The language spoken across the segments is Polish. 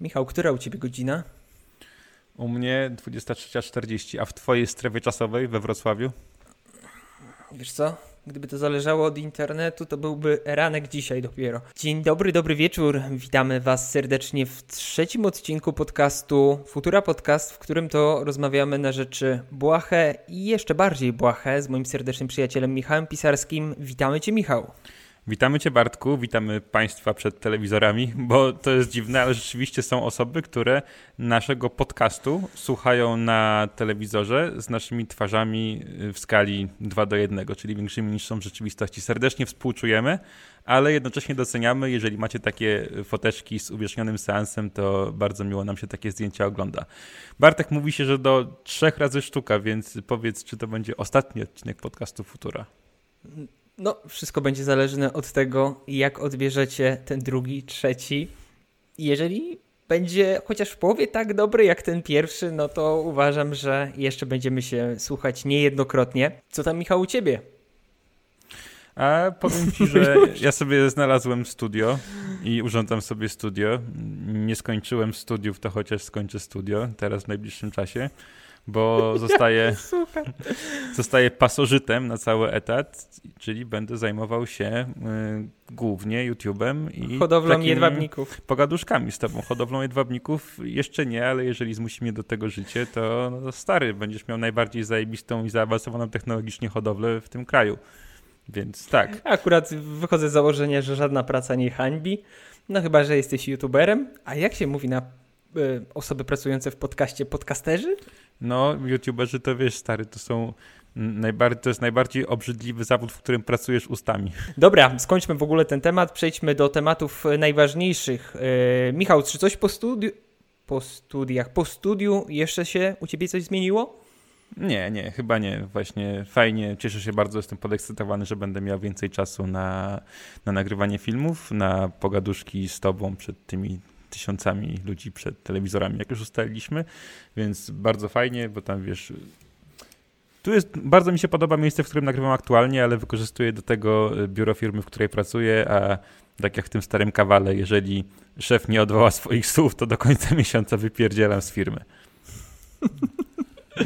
Michał, która u ciebie godzina? U mnie 23.40, a w twojej strefie czasowej we Wrocławiu? Wiesz co? Gdyby to zależało od internetu, to byłby ranek dzisiaj dopiero. Dzień dobry, dobry wieczór. Witamy Was serdecznie w trzecim odcinku podcastu Futura Podcast, w którym to rozmawiamy na rzeczy błahe i jeszcze bardziej błahe z moim serdecznym przyjacielem Michałem Pisarskim. Witamy Cię, Michał. Witamy Cię Bartku, witamy Państwa przed telewizorami, bo to jest dziwne, ale rzeczywiście są osoby, które naszego podcastu słuchają na telewizorze z naszymi twarzami w skali 2 do 1, czyli większymi niż są w rzeczywistości. Serdecznie współczujemy, ale jednocześnie doceniamy, jeżeli macie takie foteczki z uwiecznionym seansem, to bardzo miło nam się takie zdjęcia ogląda. Bartek mówi się, że do trzech razy sztuka, więc powiedz, czy to będzie ostatni odcinek podcastu Futura. No, wszystko będzie zależne od tego, jak odbierzecie ten drugi, trzeci. Jeżeli będzie chociaż w połowie tak dobry jak ten pierwszy, no to uważam, że jeszcze będziemy się słuchać niejednokrotnie. Co tam, Michał, u ciebie? A powiem ci, że ja sobie znalazłem studio i urządzam sobie studio. Nie skończyłem studiów, to chociaż skończę studio teraz w najbliższym czasie bo zostaję, zostaję pasożytem na cały etat, czyli będę zajmował się y, głównie YouTube'em i hodowlą jedwabników. Pogaduszkami z tobą. Hodowlą jedwabników jeszcze nie, ale jeżeli zmusi mnie do tego życie, to, no, stary, będziesz miał najbardziej zajebistą i zaawansowaną technologicznie hodowlę w tym kraju. Więc tak. Akurat wychodzę z założenia, że żadna praca nie hańbi. No chyba, że jesteś youtuberem. A jak się mówi na osoby pracujące w podcaście? Podcasterzy? No, youtuberzy to wiesz, stary, to są najbardziej, to jest najbardziej obrzydliwy zawód, w którym pracujesz ustami. Dobra, skończmy w ogóle ten temat, przejdźmy do tematów najważniejszych. Yy, Michał, czy coś po, studi po studiach, po studiu jeszcze się u ciebie coś zmieniło? Nie, nie, chyba nie. Właśnie fajnie, cieszę się bardzo, jestem podekscytowany, że będę miał więcej czasu na, na nagrywanie filmów, na pogaduszki z tobą przed tymi tysiącami ludzi przed telewizorami, jak już ustaliliśmy, więc bardzo fajnie, bo tam wiesz. Tu jest, bardzo mi się podoba miejsce, w którym nagrywam aktualnie, ale wykorzystuję do tego e, biuro firmy, w której pracuję, a tak jak w tym starym kawale, jeżeli szef nie odwoła swoich słów, to do końca miesiąca wypierdzielam z firmy.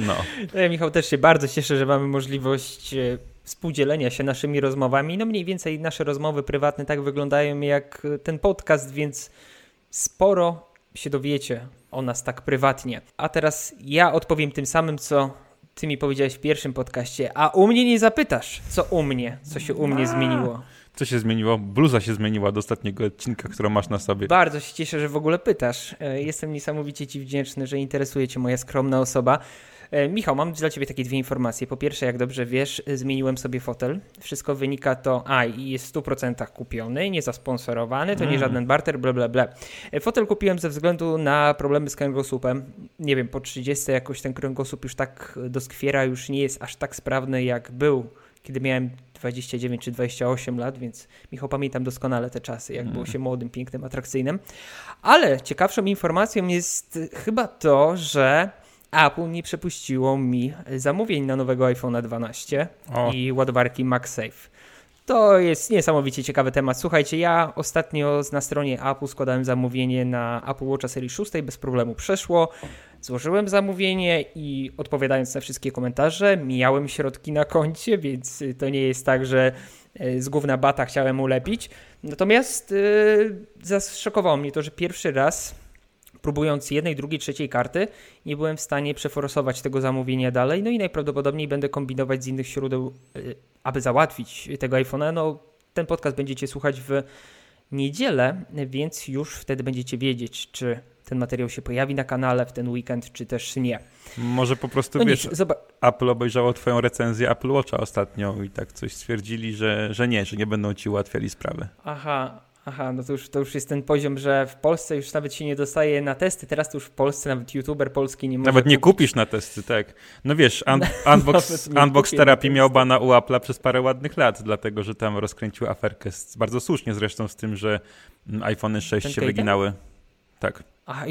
No. Ja, Michał, też się bardzo cieszę, że mamy możliwość e, współdzielenia się naszymi rozmowami. No mniej więcej nasze rozmowy prywatne tak wyglądają jak ten podcast, więc sporo się dowiecie o nas tak prywatnie. A teraz ja odpowiem tym samym, co ty mi powiedziałeś w pierwszym podcaście, a u mnie nie zapytasz, co u mnie, co się u mnie zmieniło. Co się zmieniło? Bluza się zmieniła do ostatniego odcinka, którą masz na sobie. Bardzo się cieszę, że w ogóle pytasz. E, jestem niesamowicie Ci wdzięczny, że interesuje Cię moja skromna osoba. E, Michał, mam dla Ciebie takie dwie informacje. Po pierwsze, jak dobrze wiesz, zmieniłem sobie fotel. Wszystko wynika to, a i jest w 100% kupiony, nie zasponsorowany, to mm. nie żaden barter, bla bla bla. E, fotel kupiłem ze względu na problemy z kręgosłupem. Nie wiem, po 30 jakoś ten kręgosłup już tak doskwiera, już nie jest aż tak sprawny jak był, kiedy miałem 29 czy 28 lat, więc Michał pamiętam doskonale te czasy, jak mm. było się młodym, pięknym, atrakcyjnym. Ale ciekawszą informacją jest chyba to, że Apple nie przepuściło mi zamówień na nowego iPhone'a 12 o. i ładowarki MagSafe. To jest niesamowicie ciekawy temat. Słuchajcie, ja ostatnio na stronie Apple składałem zamówienie na Apple Watcha serii 6, bez problemu przeszło. Złożyłem zamówienie i odpowiadając na wszystkie komentarze, miałem środki na koncie, więc to nie jest tak, że e, z główna bata chciałem ulepić. Natomiast yy, zaszokowało mnie to, że pierwszy raz próbując jednej, drugiej, trzeciej karty, nie byłem w stanie przeforsować tego zamówienia dalej, no i najprawdopodobniej będę kombinować z innych źródeł, y, aby załatwić tego iPhone'a. No, ten podcast będziecie słuchać w niedzielę, więc już wtedy będziecie wiedzieć, czy ten materiał się pojawi na kanale w ten weekend, czy też nie. Może po prostu no wiesz, nic, Apple obejrzało twoją recenzję Apple Watcha ostatnio i tak coś stwierdzili, że, że nie, że nie będą ci ułatwiali sprawy. Aha, Aha, no to już, to już jest ten poziom, że w Polsce już nawet się nie dostaje na testy, teraz to już w Polsce nawet youtuber polski nie może Nawet nie kupić. kupisz na testy, tak. No wiesz, un Unbox, unbox Therapy miał bana u Apple'a przez parę ładnych lat, dlatego, że tam rozkręcił aferkę, bardzo słusznie zresztą z tym, że iPhone 6 ten się wyginały. Tak. A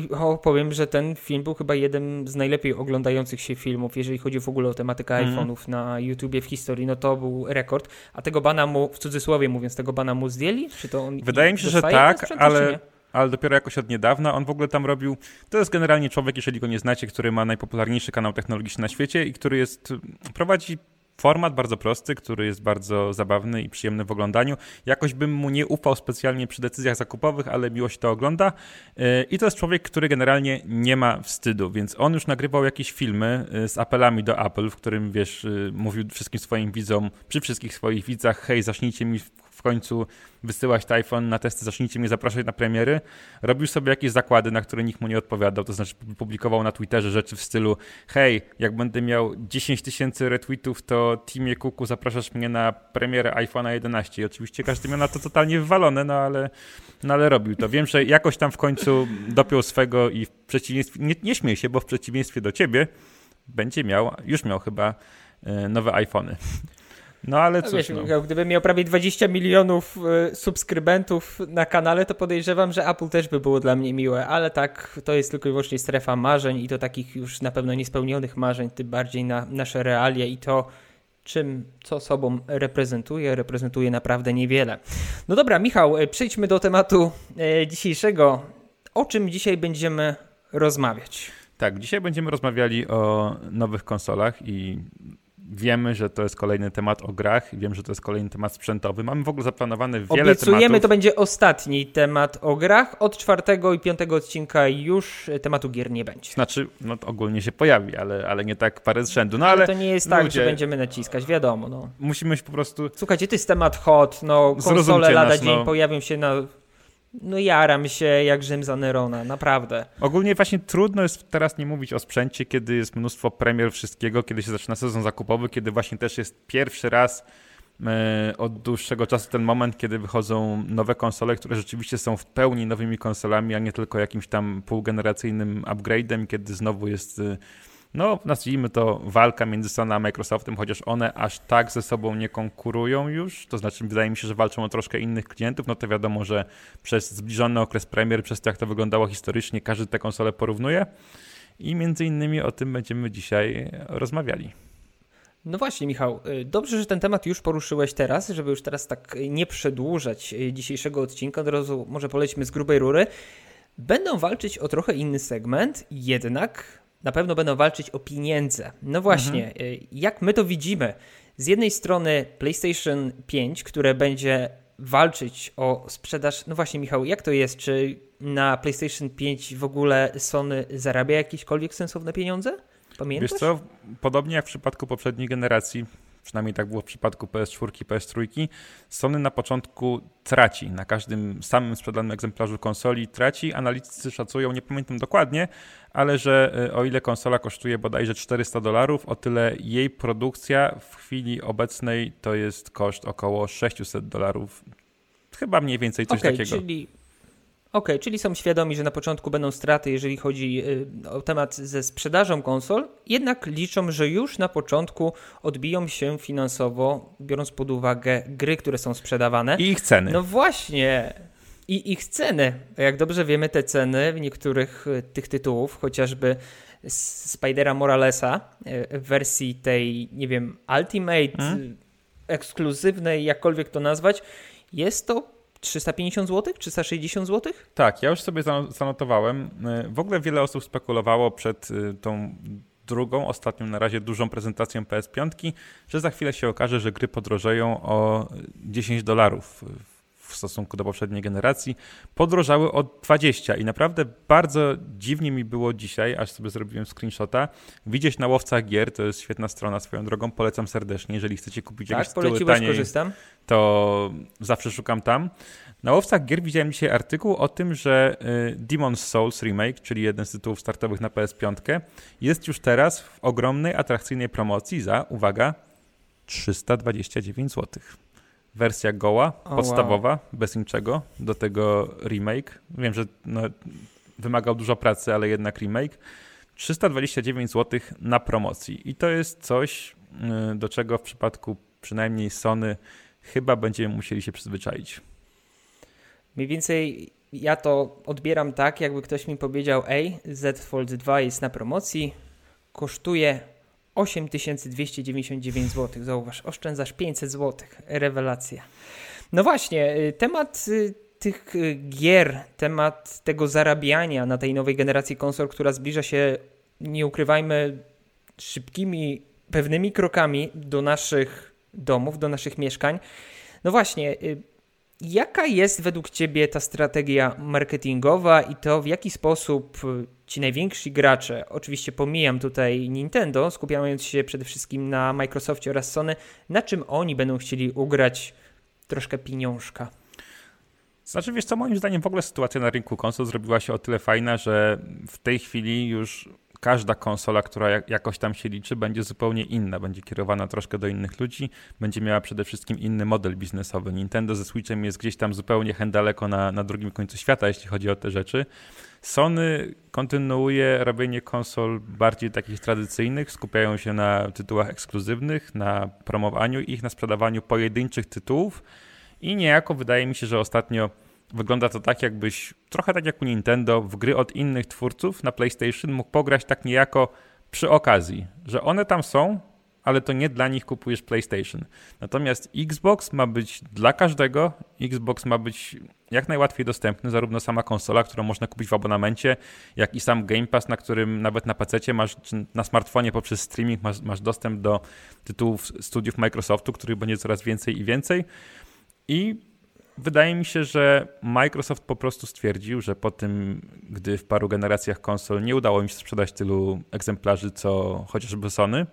powiem, że ten film był chyba jeden z najlepiej oglądających się filmów, jeżeli chodzi w ogóle o tematykę mm. iPhone'ów na YouTubie w historii, no to był rekord. A tego bana mu, w cudzysłowie mówiąc, tego bana mu zdjęli? Czy to on Wydaje mi się, że tak, ale ale dopiero jakoś od niedawna. On w ogóle tam robił. To jest generalnie człowiek, jeżeli go nie znacie, który ma najpopularniejszy kanał technologiczny na świecie i który jest. prowadzi format bardzo prosty, który jest bardzo zabawny i przyjemny w oglądaniu. Jakoś bym mu nie ufał specjalnie przy decyzjach zakupowych, ale miło się to ogląda. E, I to jest człowiek, który generalnie nie ma wstydu, więc on już nagrywał jakieś filmy e, z apelami do Apple, w którym wiesz, e, mówił wszystkim swoim widzom, przy wszystkich swoich widzach, hej, zacznijcie mi w końcu wysyłać iPhone na testy, zacznijcie mnie zapraszać na premiery. Robił sobie jakieś zakłady, na które nikt mu nie odpowiadał, to znaczy publikował na Twitterze rzeczy w stylu hej, jak będę miał 10 tysięcy retweetów, to Teamie Kuku zapraszasz mnie na premierę iPhone'a 11 i oczywiście każdy miał na to totalnie wywalone, no ale, no ale robił to. Wiem, że jakoś tam w końcu dopiął swego i w przeciwieństwie, nie, nie śmiej się, bo w przeciwieństwie do ciebie będzie miał, już miał chyba e, nowe iPhony. No ale cóż, no. Michał, gdybym miał prawie 20 milionów y, subskrybentów na kanale, to podejrzewam, że Apple też by było dla mnie miłe, ale tak, to jest tylko i wyłącznie strefa marzeń i to takich już na pewno niespełnionych marzeń, tym bardziej na nasze realia i to, czym, co sobą reprezentuje, reprezentuje naprawdę niewiele. No dobra, Michał, y, przejdźmy do tematu y, dzisiejszego. O czym dzisiaj będziemy rozmawiać? Tak, dzisiaj będziemy rozmawiali o nowych konsolach i Wiemy, że to jest kolejny temat o grach, wiem, że to jest kolejny temat sprzętowy. Mamy w ogóle zaplanowane wiele Obiecujemy, tematów. to będzie ostatni temat o grach. Od czwartego i piątego odcinka już tematu gier nie będzie. Znaczy, no ogólnie się pojawi, ale, ale nie tak parę z rzędu. No, ale, ale to nie jest tak, że będziemy naciskać, wiadomo. No. Musimy się po prostu... Słuchajcie, to jest temat hot, no konsole lada nas, dzień no. pojawią się na no jaram się jak Rzym za Nerona, naprawdę. Ogólnie właśnie trudno jest teraz nie mówić o sprzęcie, kiedy jest mnóstwo premier wszystkiego, kiedy się zaczyna sezon zakupowy, kiedy właśnie też jest pierwszy raz e, od dłuższego czasu ten moment, kiedy wychodzą nowe konsole, które rzeczywiście są w pełni nowymi konsolami, a nie tylko jakimś tam półgeneracyjnym upgrade'em, kiedy znowu jest e, no nazwijmy to walka między Sony a Microsoftem, chociaż one aż tak ze sobą nie konkurują już, to znaczy wydaje mi się, że walczą o troszkę innych klientów, no to wiadomo, że przez zbliżony okres premier, przez to jak to wyglądało historycznie, każdy te konsole porównuje i między innymi o tym będziemy dzisiaj rozmawiali. No właśnie, Michał, y, dobrze, że ten temat już poruszyłeś teraz, żeby już teraz tak nie przedłużać y, dzisiejszego odcinka. Od razu może polećmy z grubej rury. Będą walczyć o trochę inny segment, jednak na pewno będą walczyć o pieniądze. No właśnie, mhm. Y, jak my to widzimy? Z jednej strony PlayStation 5, które będzie walczyć o sprzedaż. No właśnie, Michał, jak to jest? Czy na PlayStation 5 w ogóle Sony zarabia jakiekolwiek sensowne pieniądze? Pamiętasz? Wiesz co, podobnie jak w przypadku poprzedniej generacji, przynajmniej tak było w przypadku PS4, PS3, Sony na początku traci. Na każdym samym sprzedanym egzemplarzu konsoli traci. Analitycy szacują, nie pamiętam dokładnie, ale że e, o ile konsola kosztuje bodajże 400 dolarów, o tyle jej produkcja w chwili obecnej to jest koszt około 600 dolarów. Chyba mniej więcej coś okay, takiego. Czyli OK, czyli są świadomi, że na początku będą straty, jeżeli chodzi y, o temat ze sprzedażą konsol, jednak liczą, że już na początku odbiją się finansowo, biorąc pod uwagę gry, które są sprzedawane. I ich ceny. No właśnie. I ich ceny. Jak dobrze wiemy, te ceny niektórych y, tych tytułów, chociażby Spidera Moralesa y, w wersji tej, nie wiem, Ultimate, hmm? ekskluzywnej, jakkolwiek to nazwać, jest to 350 zł? 360 zł? Tak, ja już sobie zanotowałem. W ogóle wiele osób spekulowało przed y, tą drugą, ostatnią na razie dużą prezentacją PS5, że za chwilę się okaże, że gry podrożeją o 10 dolarów w stosunku do poprzedniej generacji. Podrożały o 20 i naprawdę bardzo dziwnie mi było dzisiaj, aż sobie zrobiłem screenshota, widzieć na łowcach gier, to jest świetna strona swoją drogą, polecam serdecznie, jeżeli chcecie kupić tak, jakieś tytuły taniej, korzystam. to zawsze szukam tam. Na łowcach gier widziałem dzisiaj artykuł o tym, że y, Demon's Souls Remake, czyli jeden z tytułów startowych na PS5, jest już teraz w ogromnej, atrakcyjnej promocji za, uwaga, 329 zł. Wersja goła, podstawowa, wow. bez niczego, do tego remake. Wiem, że no, wymagał dużo pracy, ale jednak remake. 329 zł na promocji. I to jest coś, y, do czego w przypadku przynajmniej Sony chyba będziemy musieli się przyzwyczaić. Mniej więcej ja to odbieram tak, jakby ktoś mi powiedział: Ej, Z Fold 2 jest na promocji, kosztuje 8299 zł. Zauważ, oszczędzasz 500 zł. Rewelacja. No właśnie, y, temat y, tych y, gier, temat tego zarabiania na tej nowej generacji konsol, która zbliża się, nie ukrywajmy, szybkimi, pewnymi krokami do naszych domów, do naszych mieszkań. No właśnie, jaka jest według Ciebie ta strategia marketingowa i to w jaki sposób y, ci najwięksi gracze, oczywiście pomijam tutaj Nintendo, skupiając się przede wszystkim na Microsoftie oraz Sony, na czym oni będą chcieli ugrać troszkę pieniążka? Znaczy, wiesz co, moim zdaniem w ogóle sytuacja na rynku konsol zrobiła się o tyle fajna, że w tej chwili już każda konsola, która jakoś tam się liczy, będzie zupełnie inna, będzie kierowana troszkę do innych ludzi, będzie miała przede wszystkim inny model biznesowy. Nintendo ze Switchem jest gdzieś tam zupełnie hen daleko na, na drugim końcu świata, jeśli chodzi o te rzeczy. Sony kontynuuje robienie konsol bardziej takich tradycyjnych, skupiają się na tytułach ekskluzywnych, na promowaniu ich, na sprzedawaniu pojedynczych tytułów i niejako wydaje mi się, że ostatnio wygląda to tak, jakbyś trochę tak jak u Nintendo, w gry od innych twórców na PlayStation mógł pograć tak niejako przy okazji, że one tam są, ale to nie dla nich kupujesz PlayStation. Natomiast Xbox ma być dla każdego. Xbox ma być jak najłatwiej dostępny, zarówno sama konsola, którą można kupić w abonamencie, jak i sam Game Pass, na którym nawet na PC masz, czy na smartfonie poprzez streaming masz, masz dostęp do tytułów studiów Microsoftu, których będzie coraz więcej i więcej. I wydaje mi się, że Microsoft po prostu stwierdził, że po tym, gdy w paru generacjach konsol nie udało im się sprzedać tylu egzemplarzy, co chociażby Sony,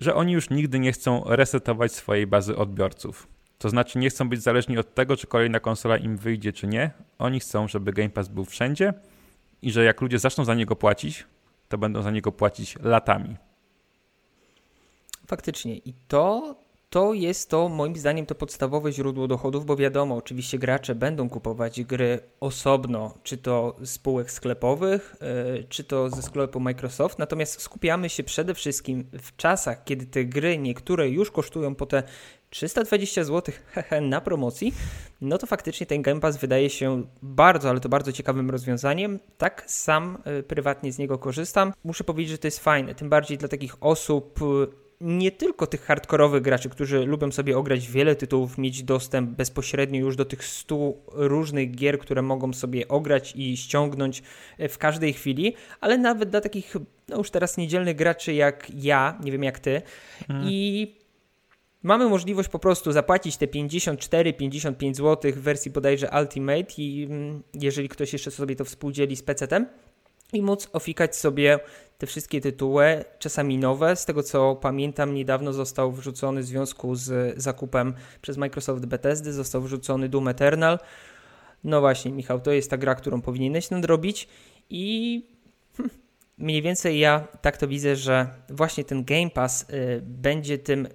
że oni już nigdy nie chcą resetować swojej bazy odbiorców. To znaczy nie chcą być zależni od tego, czy kolejna konsola im wyjdzie, czy nie. Oni chcą, żeby Game Pass był wszędzie i że jak ludzie zaczną za niego płacić, to będą za niego płacić latami. Faktycznie. I to to jest to moim zdaniem to podstawowe źródło dochodów, bo wiadomo, oczywiście gracze będą kupować gry osobno, czy to z spółek sklepowych, yy, czy to ze sklepu Microsoft, natomiast skupiamy się przede wszystkim w czasach, kiedy te gry niektóre już kosztują po te 320 zł na promocji, no to faktycznie ten Game Pass wydaje się bardzo, ale to bardzo ciekawym rozwiązaniem. Tak sam y, prywatnie z niego korzystam. Muszę powiedzieć, że to jest fajne, tym bardziej dla takich osób nie tylko tych hardkorowych graczy, którzy lubią sobie ograć wiele tytułów, mieć dostęp bezpośrednio już do tych 100 różnych gier, które mogą sobie ograć i ściągnąć e, w każdej chwili, ale nawet dla takich no już teraz niedzielnych graczy jak ja, nie wiem jak ty hmm. i mamy możliwość po prostu zapłacić te 54-55 zł w wersji bodajże Ultimate i mm, jeżeli ktoś jeszcze sobie to współdzieli z PC-tem, i móc ofikać sobie te wszystkie tytuły, czasami nowe. Z tego co pamiętam, niedawno został wrzucony w związku z zakupem przez Microsoft Bethesdy, został wrzucony Doom Eternal. No właśnie, Michał, to jest ta gra, którą powinieneś nadrobić i hm, mniej więcej ja tak to widzę, że właśnie ten Game Pass y, będzie tym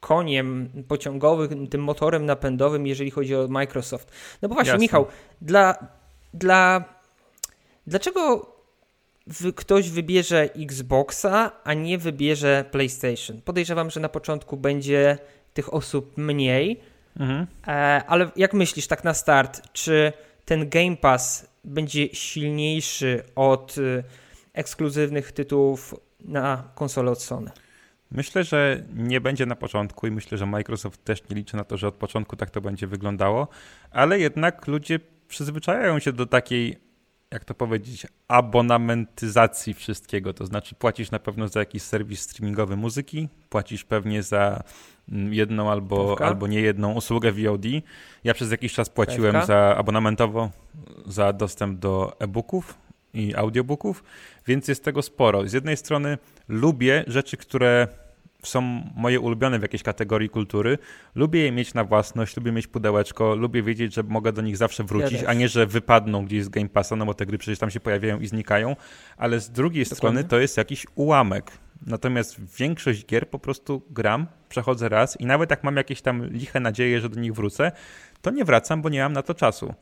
koniem pociągowym, tym motorem napędowym, jeżeli chodzi o Microsoft. No bo właśnie, Jasne. Michał, dla, dla Dlaczego ktoś wybierze Xboxa, a nie wybierze PlayStation? Podejrzewam, że na początku będzie tych osób mniej, mhm. E, ale jak myślisz tak na start, czy ten Game Pass będzie silniejszy od y, ekskluzywnych tytułów na konsolę od Sony? Myślę, że nie będzie na początku i myślę, że Microsoft też nie liczy na to, że od początku tak to będzie wyglądało, ale jednak ludzie przyzwyczajają się do takiej jak to powiedzieć, abonamentyzacji wszystkiego. To znaczy, płacisz na pewno za jakiś serwis streamingowy muzyki, płacisz pewnie za mm, jedną albo, albo nie jedną usługę VOD. Ja przez jakiś czas płaciłem za abonamentowo za dostęp do e-booków i audiobooków, więc jest tego sporo. Z jednej strony lubię rzeczy, które są moje ulubione w jakiejś kategorii kultury. Lubię je mieć na własność, lubię mieć pudełeczko, lubię wiedzieć, że mogę do nich zawsze wrócić, ja a nie, że wypadną gdzieś z Game Passa, no bo te gry przecież tam się pojawiają i znikają, ale z drugiej Dokładnie. strony to jest jakiś ułamek. Natomiast większość gier po prostu gram, przechodzę raz i nawet jak mam jakieś tam liche nadzieje, że do nich wrócę, to nie wracam, bo nie mam na to czasu.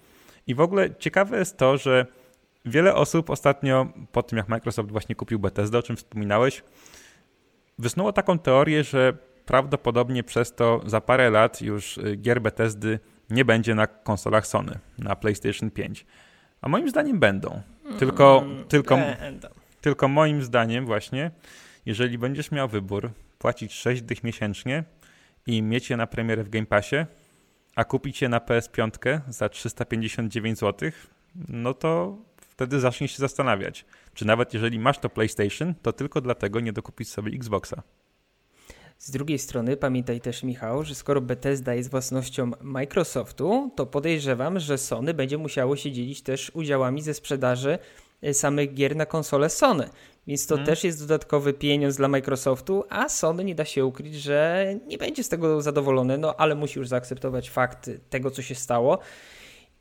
I w ogóle ciekawe jest to, że wiele osób ostatnio, po tym jak Microsoft właśnie kupił Bethesda, o czym wspominałeś, wysnuło taką teorię, że prawdopodobnie przez to za parę lat już y, gier Bethesdy nie będzie na konsolach Sony, na PlayStation 5. A moim zdaniem będą. Tylko, mm, tylko, będą. tylko moim zdaniem właśnie, jeżeli będziesz miał wybór płacić 6 dych miesięcznie i mieć je na premierę w Game Passie, a kupić je na PS5 za 359 zł, no to wtedy zaczniesz się zastanawiać, czy nawet jeżeli masz to PlayStation, to tylko dlatego nie dokupić sobie Xboxa. Z drugiej strony pamiętaj też, Michał, że skoro Bethesda jest własnością Microsoftu, to podejrzewam, że Sony będzie musiało się dzielić też udziałami ze sprzedaży e, samych gier na konsolę Sony. Więc to hmm. też jest dodatkowy pieniądz dla Microsoftu, a Sony nie da się ukryć, że nie będzie z tego zadowolone, no ale musi już zaakceptować fakt tego, co się stało.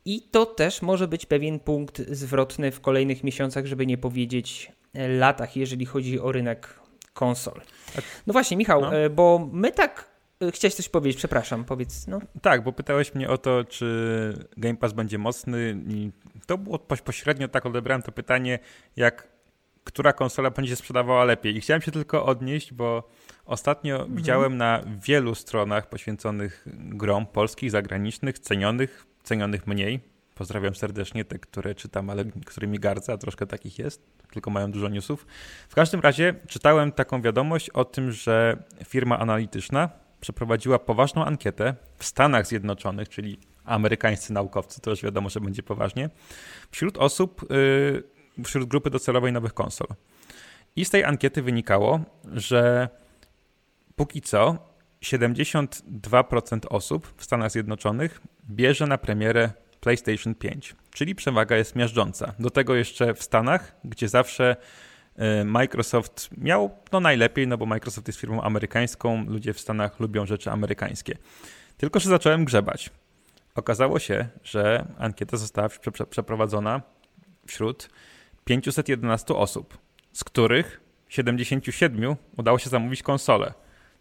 I to też może być pewien punkt zwrotny w kolejnych miesiącach, żeby nie powiedzieć e, latach, jeżeli chodzi o rynek konsol. No właśnie, Michał, no. E, bo my tak. E, chciałeś coś powiedzieć, przepraszam, powiedz. No. Tak, bo pytałeś mnie o to, czy Game Pass będzie mocny i to było pośrednio tak odebrałem to pytanie, jak która konsola będzie sprzedawała lepiej. I chciałem się tylko odnieść, bo ostatnio mhm. widziałem na wielu stronach poświęconych grom polskich, zagranicznych, cenionych, cenionych mniej. Pozdrawiam serdecznie te, które czytam, ale którymi gardzę, a troszkę takich jest, tylko mają dużo newsów. W każdym razie czytałem taką wiadomość o tym, że firma analityczna przeprowadziła poważną ankietę w Stanach Zjednoczonych, czyli amerykańscy naukowcy, to już wiadomo, że będzie poważnie, wśród osób, yy, wśród grupy docelowej nowych konsol. I z tej ankiety wynikało, że póki co 72% osób w Stanach Zjednoczonych bierze na premierę PlayStation 5, czyli przewaga jest miażdżąca. Do tego jeszcze w Stanach, gdzie zawsze e, Microsoft miał no najlepiej, no bo Microsoft jest firmą amerykańską, ludzie w Stanach lubią rzeczy amerykańskie. Tylko, że zacząłem grzebać. Okazało się, że ankieta została przeprowadzona wśród 511 osób, z których 77 udało się zamówić konsolę.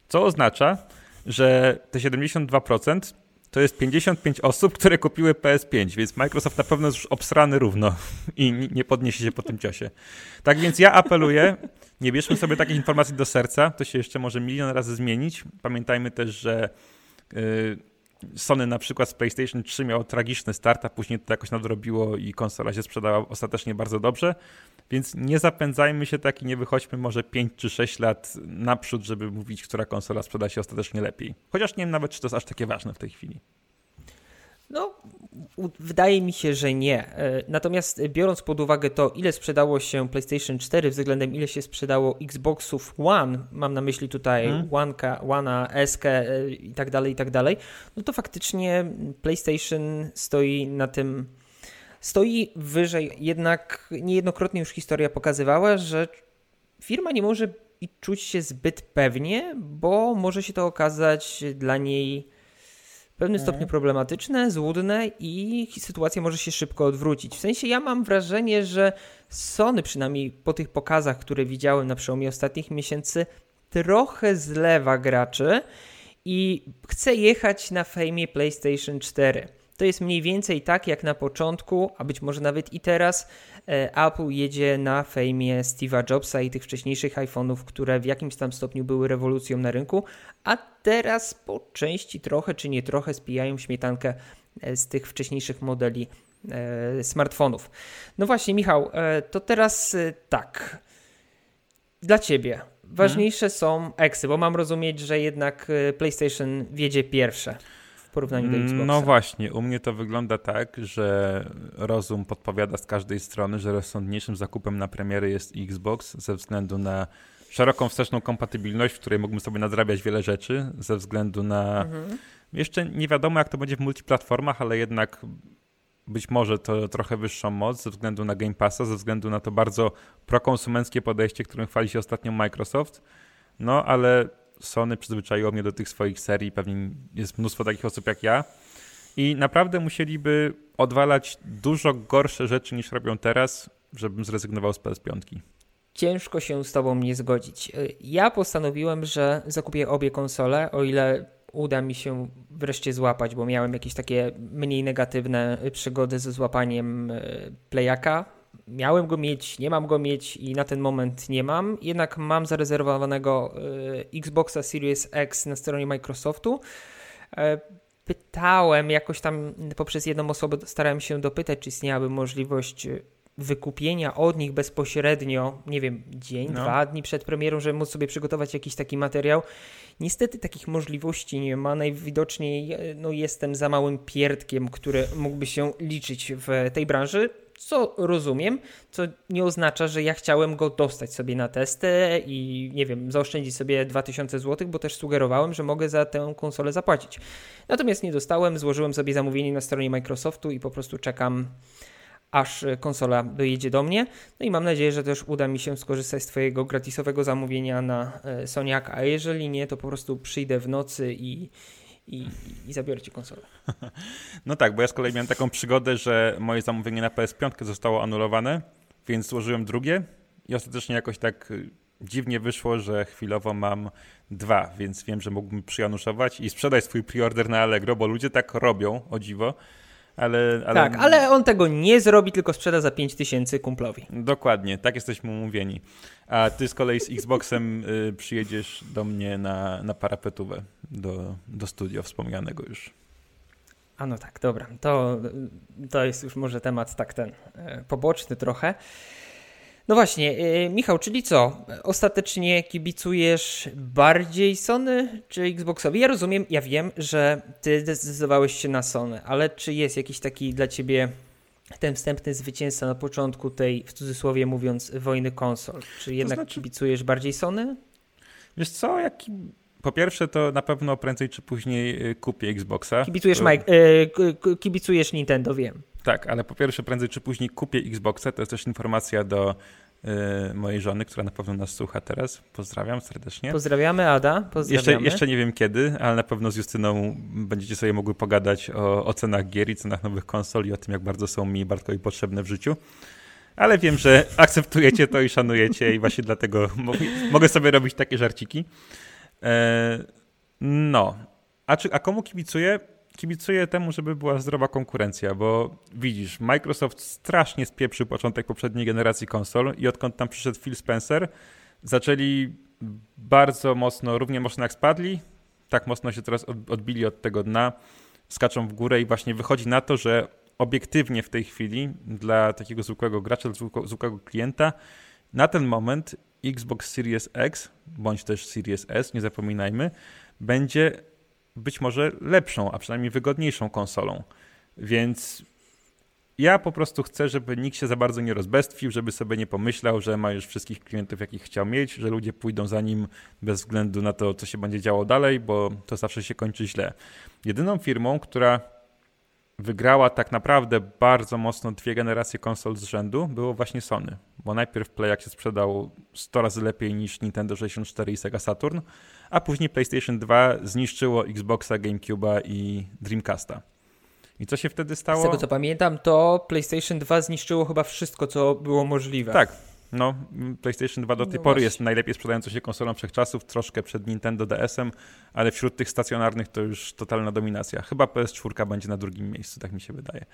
Co oznacza, że te 72% to jest 55 osób, które kupiły PS5, więc Microsoft na pewno jest już obsrany równo i nie podniesie się po tym ciosie. Tak więc ja apeluję, nie bierzmy sobie takich informacji do serca, to się jeszcze może milion razy zmienić. Pamiętajmy też, że yy, Sony na przykład z PlayStation 3 miało tragiczny start, a później to jakoś nadrobiło i konsola się sprzedała ostatecznie bardzo dobrze. Więc nie zapędzajmy się tak i nie wychodźmy może 5 czy 6 lat naprzód, żeby mówić, która konsola sprzeda się ostatecznie lepiej. Chociaż nie wiem nawet, czy to jest aż takie ważne w tej chwili. No, wydaje mi się, że nie. E, natomiast biorąc pod uwagę to, ile sprzedało się PlayStation 4 względem ile się sprzedało Xboxów One, mam na myśli tutaj hmm. One'a, One'a, SK e, i tak dalej, i tak dalej, no to faktycznie PlayStation stoi na tym stoi wyżej. Jednak niejednokrotnie już historia pokazywała, że firma nie może czuć się zbyt pewnie, bo może się to okazać dla niej w pewnym stopniu mhm. problematyczne, złudne i sytuacja może się szybko odwrócić. W sensie ja mam wrażenie, że Sony przynajmniej po tych pokazach, które widziałem na przełomie ostatnich miesięcy, trochę zlewa graczy i chce jechać na fejmie PlayStation 4. To jest mniej więcej tak jak na początku, a być może nawet i teraz, e, Apple jedzie na fejmie Steve'a Jobsa i tych wcześniejszych iPhone'ów, które w jakimś tam stopniu były rewolucją na rynku, a teraz po części trochę czy nie trochę spijają śmietankę e, z tych wcześniejszych modeli e, smartfonów. No właśnie, Michał, to teraz tak. Dla ciebie ważniejsze hmm. są eksy, bo mam rozumieć, że jednak PlayStation wiedzie pierwsze porównaniu do Xboxa. No właśnie, u mnie to wygląda tak, że rozum podpowiada z każdej strony, że rozsądniejszym zakupem na premiery jest Xbox ze względu na szeroką wsteczną kompatybilność, w której mógłbym sobie nadrabiać wiele rzeczy, ze względu na... Mhm. Jeszcze nie wiadomo, jak to będzie w multiplatformach, ale jednak być może to trochę wyższą moc ze względu na Game Passa, ze względu na to bardzo prokonsumenckie podejście, którym chwali się ostatnio Microsoft. No, ale Sony przyzwyczaiło mnie do tych swoich serii, pewnie jest mnóstwo takich osób jak ja. I naprawdę musieliby odwalać dużo gorsze rzeczy niż robią teraz, żebym zrezygnował z PS5. Ciężko się z Tobą nie zgodzić. Ja postanowiłem, że zakupię obie konsole, o ile uda mi się wreszcie złapać, bo miałem jakieś takie mniej negatywne przygody ze złapaniem e, Playaka miałem go mieć, nie mam go mieć i na ten moment nie mam. Jednak mam zarezerwowanego e, Xboxa Series X na stronie Microsoftu. E, pytałem jakoś tam poprzez jedną osobę, starałem się dopytać, czy istniałaby możliwość e, wykupienia od nich bezpośrednio, nie wiem, dzień, no. dwa dni przed premierą, żeby móc sobie przygotować jakiś taki materiał. Niestety takich możliwości nie ma. Najwidoczniej no, jestem za małym pierdkiem, który mógłby się liczyć w tej branży co rozumiem, co nie oznacza, że ja chciałem go dostać sobie na testy i nie wiem, zaoszczędzić sobie 2000 zł, bo też sugerowałem, że mogę za tę konsolę zapłacić. Natomiast nie dostałem, złożyłem sobie zamówienie na stronie Microsoftu i po prostu czekam aż konsola dojedzie do mnie. No i mam nadzieję, że też uda mi się skorzystać z Twojego gratisowego zamówienia na e, Soniaka, a jeżeli nie, to po prostu przyjdę w nocy i, i, i zabiorę ci konsolę. No tak, bo ja z kolei miałem taką przygodę, że moje zamówienie na PS5 zostało anulowane, więc złożyłem drugie i ostatecznie jakoś tak y, dziwnie wyszło, że chwilowo mam dwa, więc wiem, że mógłbym przyjanuszować i sprzedać swój preorder na Allegro, bo ludzie tak robią, o dziwo. Ale, ale... Tak, ale on tego nie zrobi, tylko sprzeda za 5000 kumplowi. Dokładnie, tak jesteśmy umówieni. A ty z kolei z Xboxem y, przyjedziesz do mnie na, na parapetówę, do, do studio wspomnianego już. A no tak, dobra. To, to jest już może temat tak ten e, poboczny trochę. No właśnie, yy, Michał, czyli co? Ostatecznie kibicujesz bardziej Sony czy Xboxowi? Ja rozumiem, ja wiem, że ty zdecydowałeś się na Sony, ale czy jest jakiś taki dla ciebie ten wstępny zwycięzca na początku tej, w cudzysłowie mówiąc, wojny konsol? Czy jednak znaczy... kibicujesz bardziej Sony? Wiesz co, jak po pierwsze, to na pewno prędzej czy później y, kupię Xboxa. Kibicujesz, Mike, yy, kibicujesz Nintendo, wiem. Tak, ale po pierwsze, prędzej czy później kupię Xboxa. To jest też informacja do y, mojej żony, która na pewno nas słucha teraz. Pozdrawiam serdecznie. Pozdrawiamy, Ada. Pozdrawiamy. Jeszcze, jeszcze nie wiem kiedy, ale na pewno z Justyną będziecie sobie mogły pogadać o, o cenach gier i cenach nowych konsol i o tym, jak bardzo są mi Bartkowi potrzebne w życiu ale wiem, że akceptujecie to i szanujecie i właśnie dlatego mogę sobie robić takie żarciki. E, no. A, czy, a komu kibicuję? Kibicuję temu, żeby była zdrowa konkurencja, bo widzisz, Microsoft strasznie spieprzył początek poprzedniej generacji konsol i odkąd tam przyszedł Phil Spencer, zaczęli bardzo mocno, równie mocno jak spadli, tak mocno się teraz odbili od tego dna, skaczą w górę i właśnie wychodzi na to, że obiektywnie w tej chwili dla takiego zwykłego gracza, zwykłego klienta, na ten moment Xbox Series X, bądź też Series S, nie zapominajmy, będzie być może lepszą, a przynajmniej wygodniejszą konsolą. Więc ja po prostu chcę, żeby nikt się za bardzo nie rozbestwił, żeby sobie nie pomyślał, że ma już wszystkich klientów, jakich chciał mieć, że ludzie pójdą za nim bez względu na to, co się będzie działo dalej, bo to zawsze się kończy źle. Jedyną firmą, która wygrała tak naprawdę bardzo mocno dwie generacje konsol z rzędu, było właśnie Sony. Bo najpierw Playak się sprzedał 100 razy lepiej niż Nintendo 64 i Sega Saturn, a później PlayStation 2 zniszczyło Xboxa, GameCube'a i Dreamcasta. I co się wtedy stało? Z tego co pamiętam, to PlayStation 2 zniszczyło chyba wszystko, co było możliwe. Tak, no, PlayStation 2 do tej no pory właśnie. jest najlepiej sprzedającą się konsolą wszechczasów, troszkę przed Nintendo DS-em, ale wśród tych stacjonarnych to już totalna dominacja. Chyba PS4 będzie na drugim miejscu, tak mi się wydaje.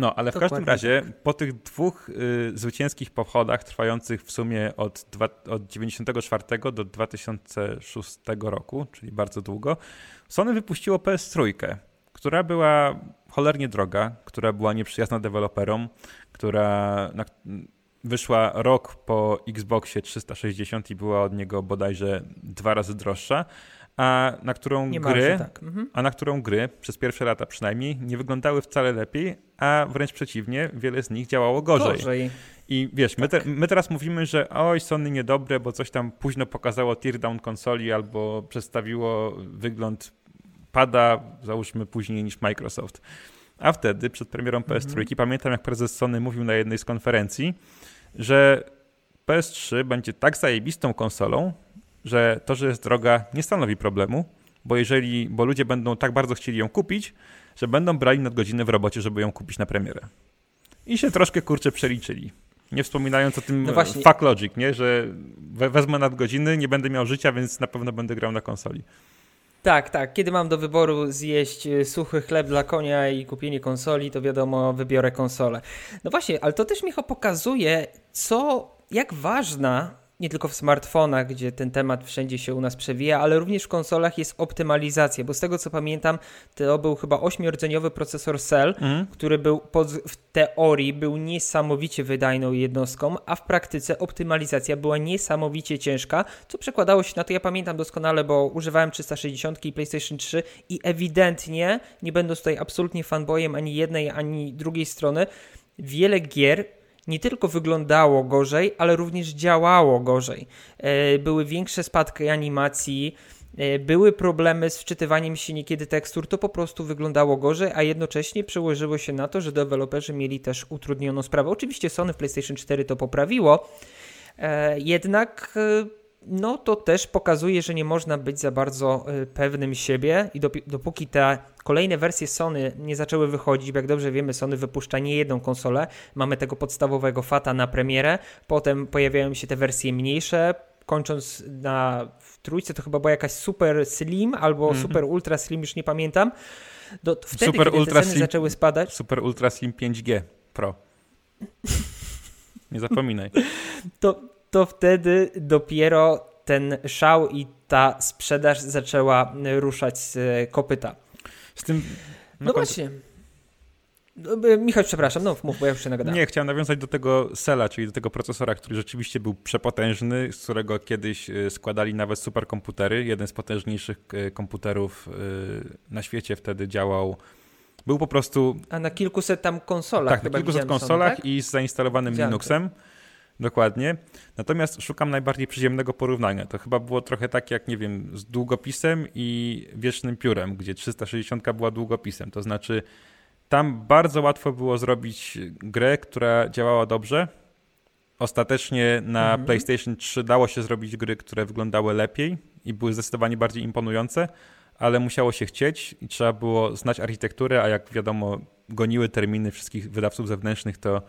No, ale w Dokładnie każdym razie tak. po tych dwóch y, zwycięskich pochodach trwających w sumie od, dwa, od 94 do 2006 roku, czyli bardzo długo, Sony wypuściło PS3, która była cholernie droga, która była nieprzyjazna deweloperom, która na, wyszła rok po Xboxie 360 i była od niego bodajże dwa razy droższa, a na którą gry, tak. mhm. a na którą gry przez pierwsze lata przynajmniej nie wyglądały wcale lepiej, a wręcz przeciwnie, wiele z nich działało gorzej. gorzej. I wiesz, tak. my, te, my, teraz mówimy, że oj, Sony niedobre, bo coś tam późno pokazało teardown konsoli albo przedstawiło wygląd pada, załóżmy później niż Microsoft. A wtedy, przed premierą PS3, mhm. pamiętam jak prezes Sony mówił na jednej z konferencji, że PS3 będzie tak zajebistą konsolą, że to, że jest droga, nie stanowi problemu, bo jeżeli, bo ludzie będą tak bardzo chcieli ją kupić, że będą brali nadgodziny w robocie, żeby ją kupić na premierę. I się troszkę kurczę przeliczyli. Nie wspominając o tym no właśnie. fuck logic, nie? że wezmę nadgodziny, nie będę miał życia, więc na pewno będę grał na konsoli. Tak, tak. Kiedy mam do wyboru zjeść e, suchy chleb dla konia i kupienie konsoli, to wiadomo, wybiorę konsolę. No właśnie, ale to też Michał pokazuje, co, jak ważna nie tylko w smartfonach, gdzie ten temat wszędzie się u nas przewija, ale również w konsolach jest optymalizacja, bo z tego co pamiętam, to był chyba ośmiordzeniowy procesor Cell, mhm. który był pod, w teorii był niesamowicie wydajną jednostką, a w praktyce optymalizacja była niesamowicie ciężka, co przekładało się na to, ja pamiętam doskonale, bo używałem 360 i PlayStation 3 i ewidentnie, nie będąc tutaj absolutnie fanboyem ani jednej, ani drugiej strony, wiele gier nie tylko wyglądało gorzej, ale również działało gorzej. E, były większe spadki animacji, e, były problemy z wczytywaniem się niekiedy tekstur, to po prostu wyglądało gorzej, a jednocześnie przełożyło się na to, że deweloperzy mieli też utrudnioną sprawę. Oczywiście Sony w PlayStation 4 to poprawiło, e, jednak no to też pokazuje, że nie można być za bardzo y, pewnym siebie i dopóki te kolejne wersje Sony nie zaczęły wychodzić, bo jak dobrze wiemy, Sony wypuszcza nie jedną konsolę, mamy tego podstawowego Fata na premierę, potem pojawiają się te wersje mniejsze, kończąc na w trójce to chyba była jakaś Super Slim albo mm -hmm. Super Ultra Slim, już nie pamiętam. Do, wtedy, super Ultra te ceny Slim, zaczęły spadać... Super Ultra Slim 5G Pro. Nie zapominaj. to, to wtedy dopiero ten szał i ta sprzedaż zaczęła ruszać z kopyta. Z tym. No, no właśnie. No, Michał, przepraszam, no mów, bo ja już się nagadałem. Nie, chciałem nawiązać do tego Sela, czyli do tego procesora, który rzeczywiście był przepotężny, z którego kiedyś e, składali nawet superkomputery. Jeden z potężniejszych e, komputerów e, na świecie wtedy działał był po prostu... A na kilkuset tam konsolach Tak, na kilkuset konsolach tak? i z zainstalowanym Widziałem Linuxem. To. Dokładnie. Natomiast szukam najbardziej przyziemnego porównania. To chyba było trochę tak jak, nie wiem, z długopisem i wiecznym piórem, gdzie 360 była długopisem. To znaczy, tam bardzo łatwo było zrobić grę, która działała dobrze. Ostatecznie na mhm. PlayStation 3 dało się zrobić gry, które wyglądały lepiej i były zdecydowanie bardziej imponujące, ale musiało się chcieć i trzeba było znać architekturę, a jak wiadomo, goniły terminy wszystkich wydawców zewnętrznych, to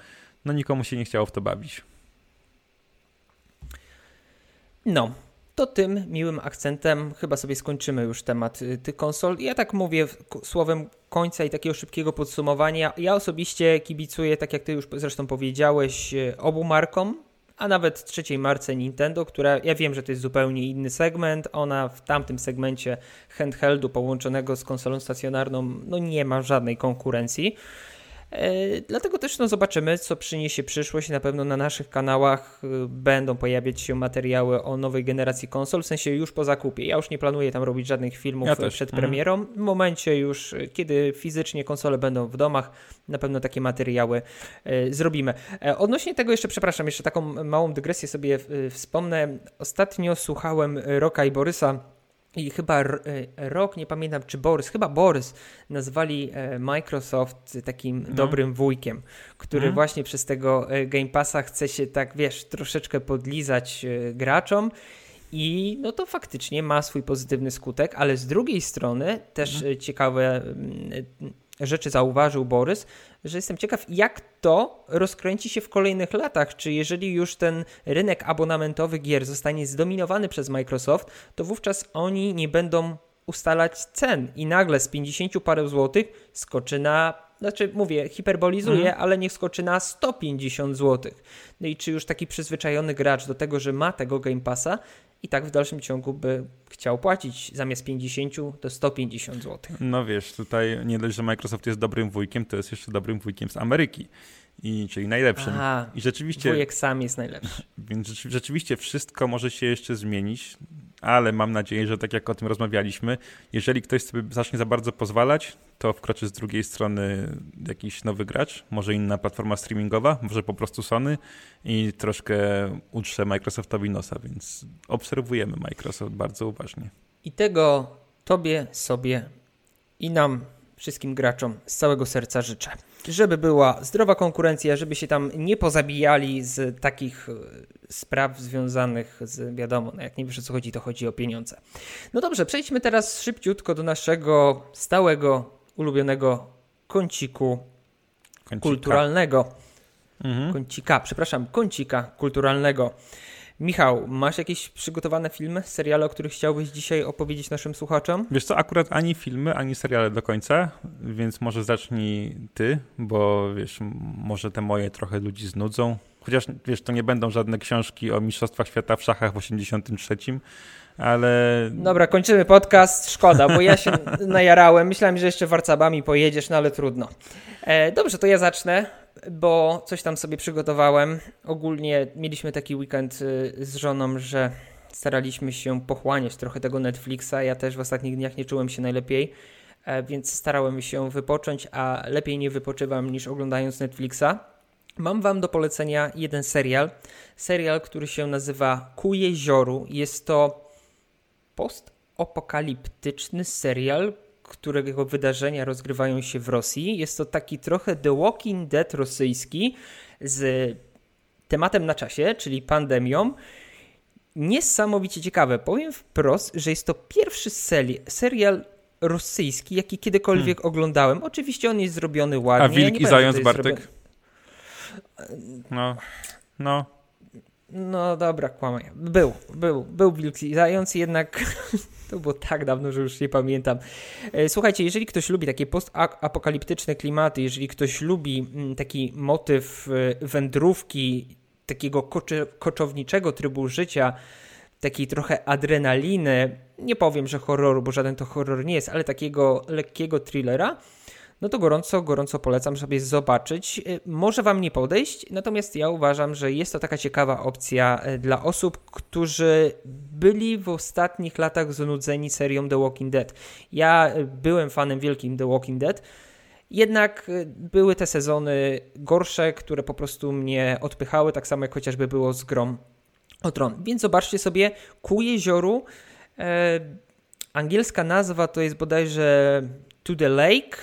no nikomu się nie chciało w to bawić. No, to tym miłym akcentem chyba sobie skończymy już temat y, tych konsol. Ja tak mówię słowem końca i takiego szybkiego podsumowania. Ja osobiście kibicuję, tak jak ty już zresztą powiedziałeś, y, obu markom, a nawet trzeciej marce Nintendo, która ja wiem, że to jest zupełnie inny segment. Ona w tamtym segmencie handheldu połączonego z konsolą stacjonarną no nie ma żadnej konkurencji. E, dlatego też no, zobaczymy, co przyniesie przyszłość. Na pewno na naszych kanałach e, będą pojawiać się materiały o nowej generacji konsol, w sensie już po zakupie. Ja już nie planuję tam robić żadnych filmów ja przed mhm. premierą. W momencie już, e, kiedy fizycznie konsole będą w domach, na pewno takie materiały zrobimy. Odnośnie tego jeszcze, przepraszam, jeszcze taką małą dygresję sobie wspomnę. Ostatnio słuchałem Roka i Borysa i chyba e, rok, nie pamiętam czy Borys, chyba Borys nazwali e, Microsoft takim no. dobrym wujkiem, który mhm. właśnie przez tego e, Game Passa chce się tak, wiesz, troszeczkę podlizać graczom. I no to faktycznie ma swój pozytywny skutek, ale z drugiej strony też mhm. ciekawe rzeczy zauważył Borys, że jestem ciekaw, jak to rozkręci się w kolejnych latach. Czy jeżeli już ten rynek abonamentowy gier zostanie zdominowany przez Microsoft, to wówczas oni nie będą ustalać cen i nagle z 50 parę złotych skoczy na, znaczy mówię, hiperbolizuję, mm. ale niech skoczy na 150 złotych. No i czy już taki przyzwyczajony gracz do tego, że ma tego Game Passa, i tak w dalszym ciągu by chciał płacić zamiast 50 to 150 zł. No wiesz, tutaj nie dość, że Microsoft jest dobrym wujkiem, to jest jeszcze dobrym wujkiem z Ameryki. I, czyli najlepszym. Aha, I rzeczywiście. Wujek sam jest najlepszy. Więc rzeczywiście wszystko może się jeszcze zmienić ale mam nadzieję, że tak jak o tym rozmawialiśmy, jeżeli ktoś sobie zacznie za bardzo pozwalać, to wkroczy z drugiej strony jakiś nowy gracz, może inna platforma streamingowa, może po prostu Sony i troszkę utrze Microsoftowi nosa, więc obserwujemy Microsoft bardzo uważnie. I tego Tobie, sobie i nam, wszystkim graczom z całego serca życzę żeby była zdrowa konkurencja, żeby się tam nie pozabijali z takich e, spraw związanych z, wiadomo, no jak nie wiesz o co chodzi, to chodzi o pieniądze. No dobrze, przejdźmy teraz szybciutko do naszego stałego, ulubionego kąciku kącika. kulturalnego. Mhm. Kącika, przepraszam, kącika kulturalnego. Michał, masz jakieś przygotowane filmy, seriale, o których chciałbyś dzisiaj opowiedzieć naszym słuchaczom? Wiesz co, akurat ani filmy, ani seriale do końca, więc może zacznij ty, bo wiesz, może te moje trochę ludzi znudzą. Chociaż wiesz, to nie będą żadne książki o Mistrzostwach Świata w szachach w 83, ale... Dobra, kończymy podcast. Szkoda, bo ja się najarałem. Myślałem, że jeszcze warcabami pojedziesz, no ale trudno. E, dobrze, to ja zacznę, bo coś tam sobie przygotowałem. Ogólnie mieliśmy taki weekend y, z żoną, że staraliśmy się pochłaniać trochę tego Netflixa. Ja też w ostatnich dniach nie czułem się najlepiej, e, więc starałem się wypocząć, a lepiej nie wypoczywam niż oglądając Netflixa. Mam Wam do polecenia jeden serial. Serial, który się nazywa Ku jezioru. Jest to postapokaliptyczny serial, którego wydarzenia rozgrywają się w Rosji. Jest to taki trochę The Walking Dead rosyjski z tematem na czasie, czyli pandemią. Niesamowicie ciekawe. Powiem wprost, że jest to pierwszy serial rosyjski, jaki kiedykolwiek hmm. oglądałem. Oczywiście on jest zrobiony ładnie. A Wilk i Zając Bartek? No, no. No dobra, kłamaj. Był, był, był Wilk i Zając, jednak to było tak dawno, że już nie pamiętam. E, słuchajcie, jeżeli ktoś lubi takie postapokaliptyczne klimaty, jeżeli ktoś lubi mm, taki motyw e, wędrówki, takiego koczowniczego trybu życia, takiej trochę adrenaliny, nie powiem, że horroru, bo żaden to horror nie jest, ale takiego lekkiego thrillera, no to gorąco, gorąco polecam sobie zobaczyć. Y, może Wam nie podejść, natomiast ja uważam, że jest to taka ciekawa opcja y, dla osób, którzy byli w ostatnich latach znudzeni serią The Walking Dead. Ja y, byłem fanem wielkim The Walking Dead, jednak były te sezony gorsze, które po prostu mnie odpychały, tak samo jak chociażby było z Grom o Tron. Więc zobaczcie sobie ku jezioru. E, angielska nazwa to jest bodajże To the Lake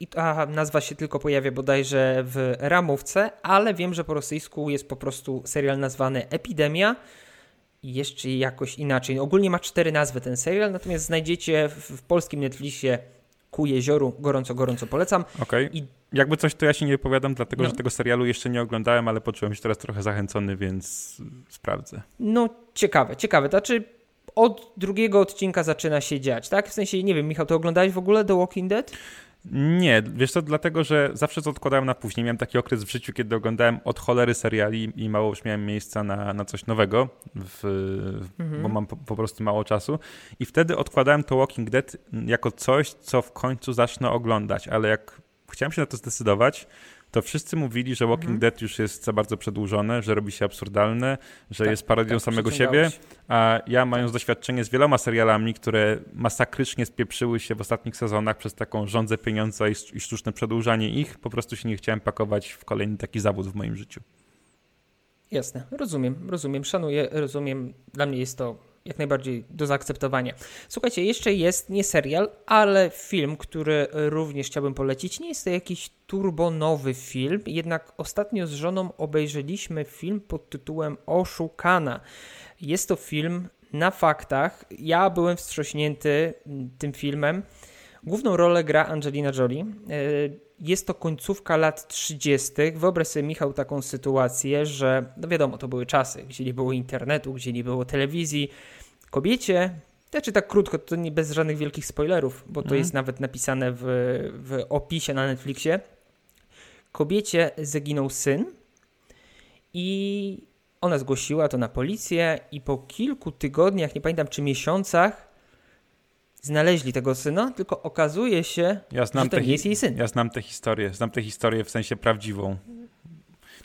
i ta nazwa się tylko pojawia bodajże w ramówce, ale wiem, że po rosyjsku jest po prostu serial nazwany Epidemia i jeszcze jakoś inaczej. Ogólnie ma cztery nazwy ten serial, natomiast znajdziecie w, polskim Netflixie Ku jezioru, gorąco, gorąco polecam. Okej. Okay. I... Jakby coś, to ja się nie wypowiadam, dlatego no. że tego serialu jeszcze nie oglądałem, ale poczułem się teraz trochę zachęcony, więc sprawdzę. No, ciekawe, ciekawe. To znaczy, od drugiego odcinka zaczyna się dziać, tak? W sensie, nie wiem, Michał, to oglądałeś w ogóle The Walking Dead? Nie, wiesz co, dlatego, że zawsze to odkładałem na później. Miałem taki okres w życiu, kiedy oglądałem od cholery seriali i mało już miałem miejsca na, na coś nowego, w, mhm. bo mam po, po, prostu mało czasu. I wtedy odkładałem to Walking Dead jako coś, co w końcu zacznę oglądać, ale jak chciałem się na to zdecydować, to wszyscy mówili, że Walking mhm. Dead już jest za bardzo przedłużone, że robi się absurdalne, że tak, jest parodią tak, samego siebie, a ja mając doświadczenie z wieloma serialami, które masakrycznie spieprzyły się w ostatnich sezonach przez taką rządzę pieniądza i, i sztuczne przedłużanie ich, po prostu się nie chciałem pakować w kolejny taki zawód w moim życiu. Jasne, rozumiem, rozumiem, szanuję, rozumiem. Dla mnie jest to jak najbardziej do zaakceptowania. Słuchajcie, jeszcze jest nie serial, ale film, który również chciałbym polecić. Nie jest to jakiś turbonowy film, jednak ostatnio z żoną obejrzeliśmy film pod tytułem Oszukana. Jest to film na faktach. Ja byłem wstrząśnięty tym filmem. Główną rolę gra Angelina Jolie. E, jest to końcówka lat 30. Wyobraź sobie, Michał, taką sytuację, że no wiadomo, to były czasy, gdzie nie było internetu, gdzie nie było telewizji. Kobiecie, znaczy tak krótko, to nie bez żadnych wielkich spoilerów, bo to mm. jest nawet napisane w, w opisie na Netflixie. Kobiecie zaginął syn i ona zgłosiła to na policję i po kilku tygodniach, nie pamiętam czy miesiącach, znaleźli tego syna, tylko okazuje się, ja że to nie jest jej syn. Ja znam tę historię, znam tę historię w sensie prawdziwą.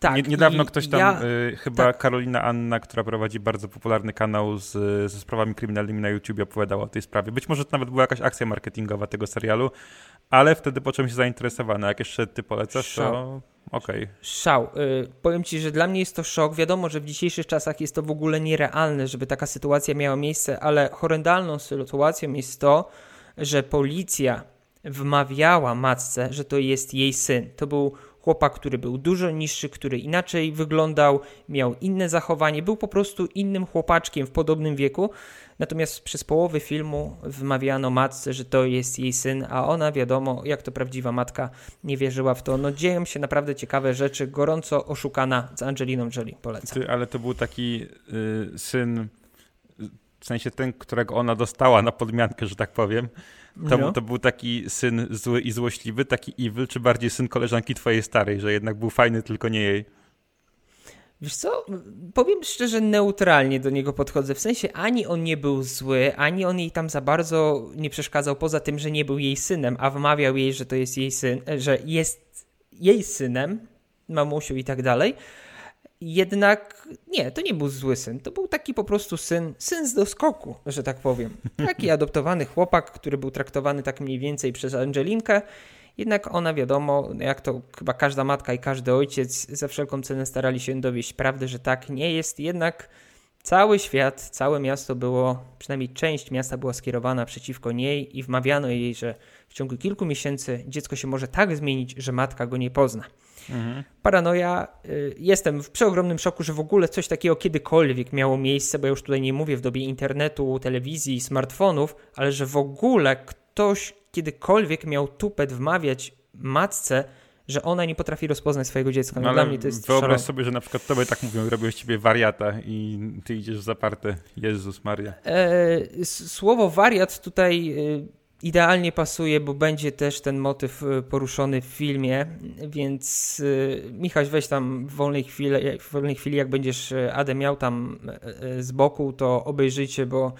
Tak, niedawno ktoś tam, ja, y, chyba tak. Karolina Anna, która prowadzi bardzo popularny kanał z, ze sprawami kryminalnymi na YouTube, opowiadała o tej sprawie. Być może to nawet była jakaś akcja marketingowa tego serialu, ale wtedy poczułem się zainteresowany. Jak jeszcze ty polecasz, to okej. Okay. Szał. Y, powiem ci, że dla mnie jest to szok. Wiadomo, że w dzisiejszych czasach jest to w ogóle nierealne, żeby taka sytuacja miała miejsce, ale horrendalną sytuacją jest to, że policja wmawiała matce, że to jest jej syn. To był chłopak, który był dużo niższy, który inaczej wyglądał, miał inne zachowanie, był po prostu innym chłopaczkiem w podobnym wieku. Natomiast przez połowę filmu wmawiano matce, że to jest jej syn, a ona, wiadomo, jak to prawdziwa matka, nie wierzyła w to. No dzieją się naprawdę ciekawe rzeczy, gorąco oszukana z Angeliną Jolie, polecam. Ty, ale to był taki y, syn, w sensie ten, którego ona dostała na podmiankę, że tak powiem. To, no. to był taki syn zły i złośliwy, taki evil, czy bardziej syn koleżanki twojej starej, że jednak był fajny, tylko nie jej? Wiesz co, powiem szczerze, neutralnie do niego podchodzę. W sensie ani on nie był zły, ani on jej tam za bardzo nie przeszkadzał, poza tym, że nie był jej synem, a wmawiał jej, że to jest jej syn, że jest jej synem, mamusiu i tak dalej. Jednak nie, to nie był zły syn. To był taki po prostu syn, syn z doskoku, że tak powiem. Taki adoptowany chłopak, który był traktowany tak mniej więcej przez Angelinkę. Jednak ona, wiadomo, jak to chyba każda matka i każdy ojciec, za wszelką cenę starali się dowieść prawdy, że tak nie jest. Jednak cały świat, całe miasto było, przynajmniej część miasta była skierowana przeciwko niej i wmawiano jej, że w ciągu kilku miesięcy dziecko się może tak zmienić, że matka go nie pozna. Mhm. Paranoja. Y, jestem w przeogromnym szoku, że w ogóle coś takiego kiedykolwiek miało miejsce, bo ja już tutaj nie mówię w dobie internetu, telewizji, smartfonów, ale że w ogóle ktoś kiedykolwiek miał tupet wmawiać matce, że ona nie potrafi rozpoznać swojego dziecka. No, no dla mnie to jest Wyobraź szalone. sobie, że na przykład tobie tak mówią, robią z ciebie wariata i ty idziesz w zaparte. Jezus Maria. E, słowo wariat tutaj e, idealnie pasuje, bo będzie też ten motyw e, poruszony w filmie, więc e, Michał, weź tam w wolnej chwili, w wolnej chwili jak będziesz e, Adę miał tam z boku, to obejrzyjcie, bo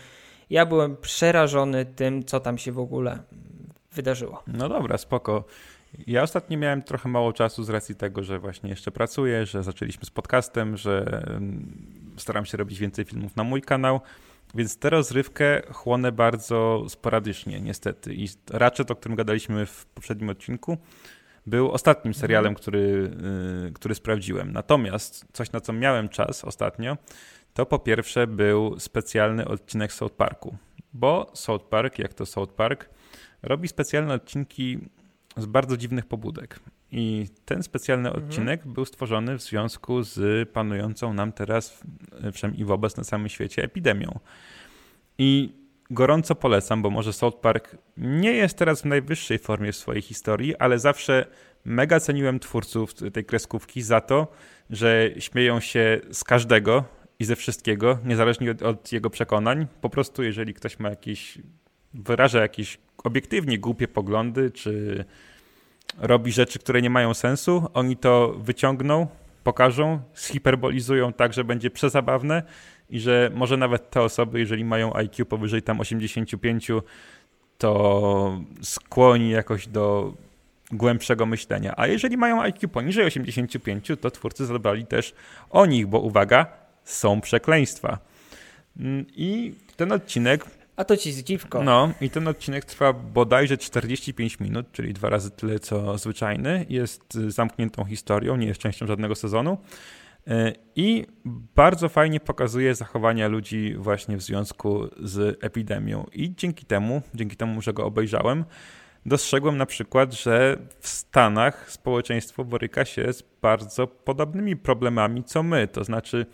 ja byłem przerażony tym, co tam się w ogóle wydarzyło. No dobra, spoko. Ja ostatnio miałem trochę mało czasu z racji tego, że właśnie jeszcze pracuję, że zaczęliśmy z podcastem, że staram się robić więcej filmów na mój kanał. Więc tę rozrywkę chłonę bardzo sporadycznie, niestety. I Ratchet, o którym gadaliśmy w poprzednim odcinku, był ostatnim serialem, mhm. który, y, który sprawdziłem. Natomiast coś, na co miałem czas ostatnio, to po pierwsze był specjalny odcinek South Parku. Bo South Park, jak to South Park, robi specjalne odcinki z bardzo dziwnych pobudek. I ten specjalny mhm. odcinek był stworzony w związku z panującą nam teraz, przynajmniej wobec na całym świecie, epidemią. I gorąco polecam, bo może South Park nie jest teraz w najwyższej formie w swojej historii, ale zawsze mega ceniłem twórców tej kreskówki za to, że śmieją się z każdego i ze wszystkiego, niezależnie od, od jego przekonań. Po prostu, jeżeli ktoś ma jakieś, wyraża jakieś obiektywnie głupie poglądy, czy robi rzeczy, które nie mają sensu, oni to wyciągną, pokażą, zhiperbolizują tak, że będzie przezabawne i że może nawet te osoby, jeżeli mają IQ powyżej tam 85, to skłoni jakoś do głębszego myślenia. A jeżeli mają IQ poniżej 85, to twórcy zadbali też o nich, bo uwaga, są przekleństwa. Mm, I ten odcinek a to ci zdziwko. No i ten odcinek trwa bodajże 45 minut, czyli dwa razy tyle co zwyczajny. Jest zamkniętą historią, nie jest częścią żadnego sezonu. E, I bardzo fajnie pokazuje zachowania ludzi właśnie w związku z epidemią. I dzięki temu, dzięki temu, że go obejrzałem, dostrzegłem na przykład, że w Stanach społeczeństwo boryka się z bardzo podobnymi problemami co my. To znaczy,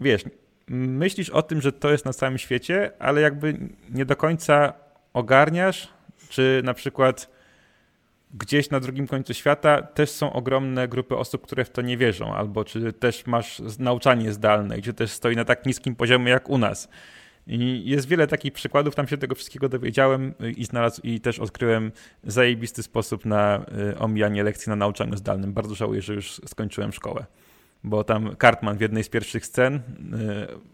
wiesz, myślisz o tym, że to jest na całym świecie, ale jakby nie do końca ogarniasz, czy na przykład gdzieś na drugim końcu świata też są ogromne grupy osób, które w to nie wierzą, albo czy też masz nauczanie zdalne, gdzie też stoi na tak niskim poziomie jak u nas. I jest wiele takich przykładów, tam się tego wszystkiego dowiedziałem i znalazł i też odkryłem zajebisty sposób na y, omijanie lekcji na nauczaniu zdalnym. Bardzo żałuję, że już skończyłem szkołę bo tam Cartman w jednej z pierwszych scen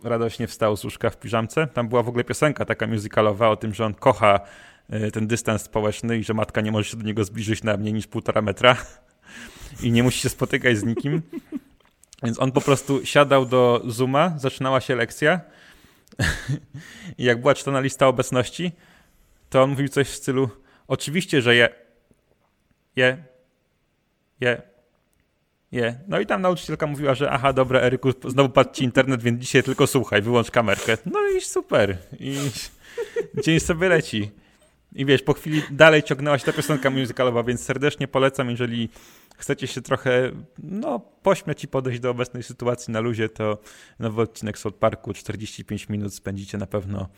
y, radośnie wstał z łóżka w piżamce. Tam była w ogóle piosenka taka musicalowa o tym, że on kocha y, ten dystans społeczny i że matka nie może się do niego zbliżyć na mniej niż półtora metra i nie musi się spotykać z nikim. Więc on po prostu siadał do Zooma, zaczynała się lekcja i jak była czytana lista obecności, to on mówił coś w stylu oczywiście, że je, je, je, je. No i tam nauczycielka mówiła, że aha, dobra, Eryku, znowu padł ci internet, więc dzisiaj tylko słuchaj, wyłącz kamerkę. No i super. I dzień sobie leci. I wiesz, po chwili dalej ciągnęła się ta piosenka musicalowa, więc serdecznie polecam, jeżeli chcecie się trochę no, pośmiać i podejść do obecnej sytuacji na luzie, to nowy odcinek South Parku 45 minut spędzicie na pewno